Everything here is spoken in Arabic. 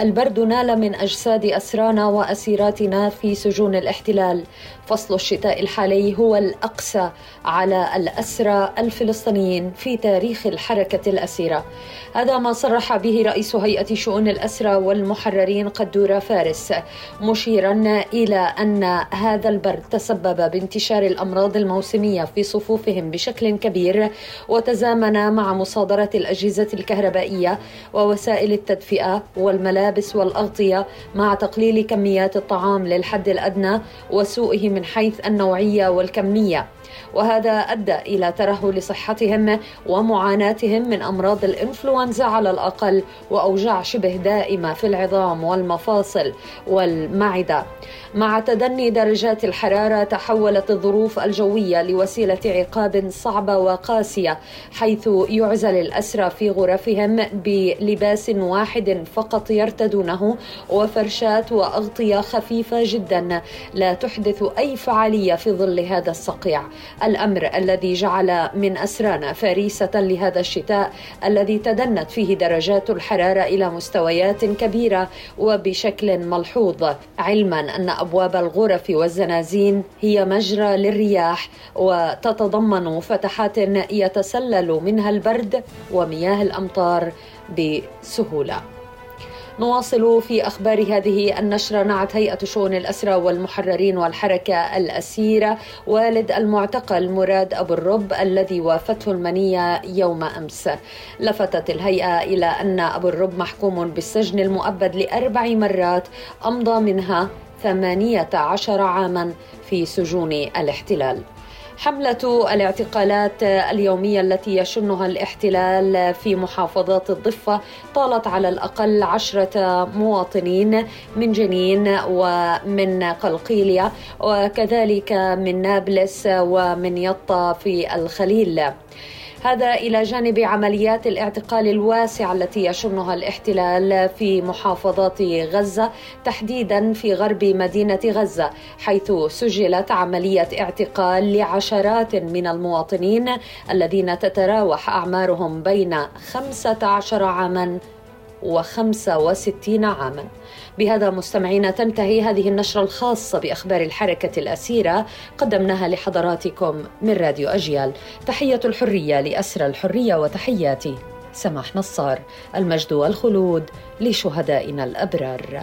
البرد نال من أجساد أسرانا وأسيراتنا في سجون الاحتلال. فصل الشتاء الحالي هو الأقسى على الأسرى الفلسطينيين في تاريخ الحركة الأسيرة. هذا ما صرح به رئيس هيئة شؤون الأسرى والمحررين قدورة فارس مشيرا إلى أن هذا البرد تسبب بانتشار الأمراض الموسمية في صفوفهم بشكل كبير وتزامن مع مصادرة الأجهزة الكهربائية ووسائل التدفئة والملابس والأغطية مع تقليل كميات الطعام للحد الأدنى وسوءه من حيث النوعية والكمية. وهذا أدى إلى ترهل صحتهم ومعاناتهم من أمراض الإنفلونزا على الأقل وأوجاع شبه دائمة في العظام والمفاصل والمعدة. مع تدني درجات الحرارة تحولت الظروف الجوية لوسيلة عقاب صعبه وقاسية حيث يعزل الأسرى في غرفهم بلباس واحد فقط يرتدونه وفرشات وأغطية خفيفة جدا. لا تحدث أي فعالية في ظل هذا الصقيع. الأمر الذي جعل من أسرانا فريسة لهذا الشتاء الذي تدنت فيه درجات الحرارة إلى مستويات كبيرة وبشكل ملحوظ. علما أن أبواب الغرف والزنازين هي مجرى للرياح وتتضمن فتحات يتسلل منها البرد ومياه الأمطار بسهولة. نواصل في أخبار هذه النشرة نعت هيئة شؤون الأسرى والمحررين والحركة الأسيرة والد المعتقل مراد أبو الرب الذي وافته المنية يوم أمس. لفتت الهيئة إلى أن أبو الرب محكوم بالسجن المؤبد لأربع مرات أمضى منها ثمانية عشر عاما في سجون الاحتلال. حملة الاعتقالات اليومية التي يشنها الاحتلال في محافظات الضفة طالت على الأقل عشرة مواطنين من جنين ومن قلقيلية وكذلك من نابلس ومن يطا في الخليل. هذا إلى جانب عمليات الاعتقال الواسعة التي يشنها الاحتلال في محافظات غزة تحديدا في غرب مدينة غزة حيث سجلت عملية اعتقال لعشرات من المواطنين الذين تتراوح أعمارهم بين 15 عاما وخمسة عاما. بهذا مستمعينا تنتهي هذه النشرة الخاصة بأخبار الحركة الأسيرة قدمناها لحضراتكم من راديو أجيال. تحية الحرية لأسرى الحرية وتحياتي سماح نصار المجد والخلود لشهدائنا الأبرار.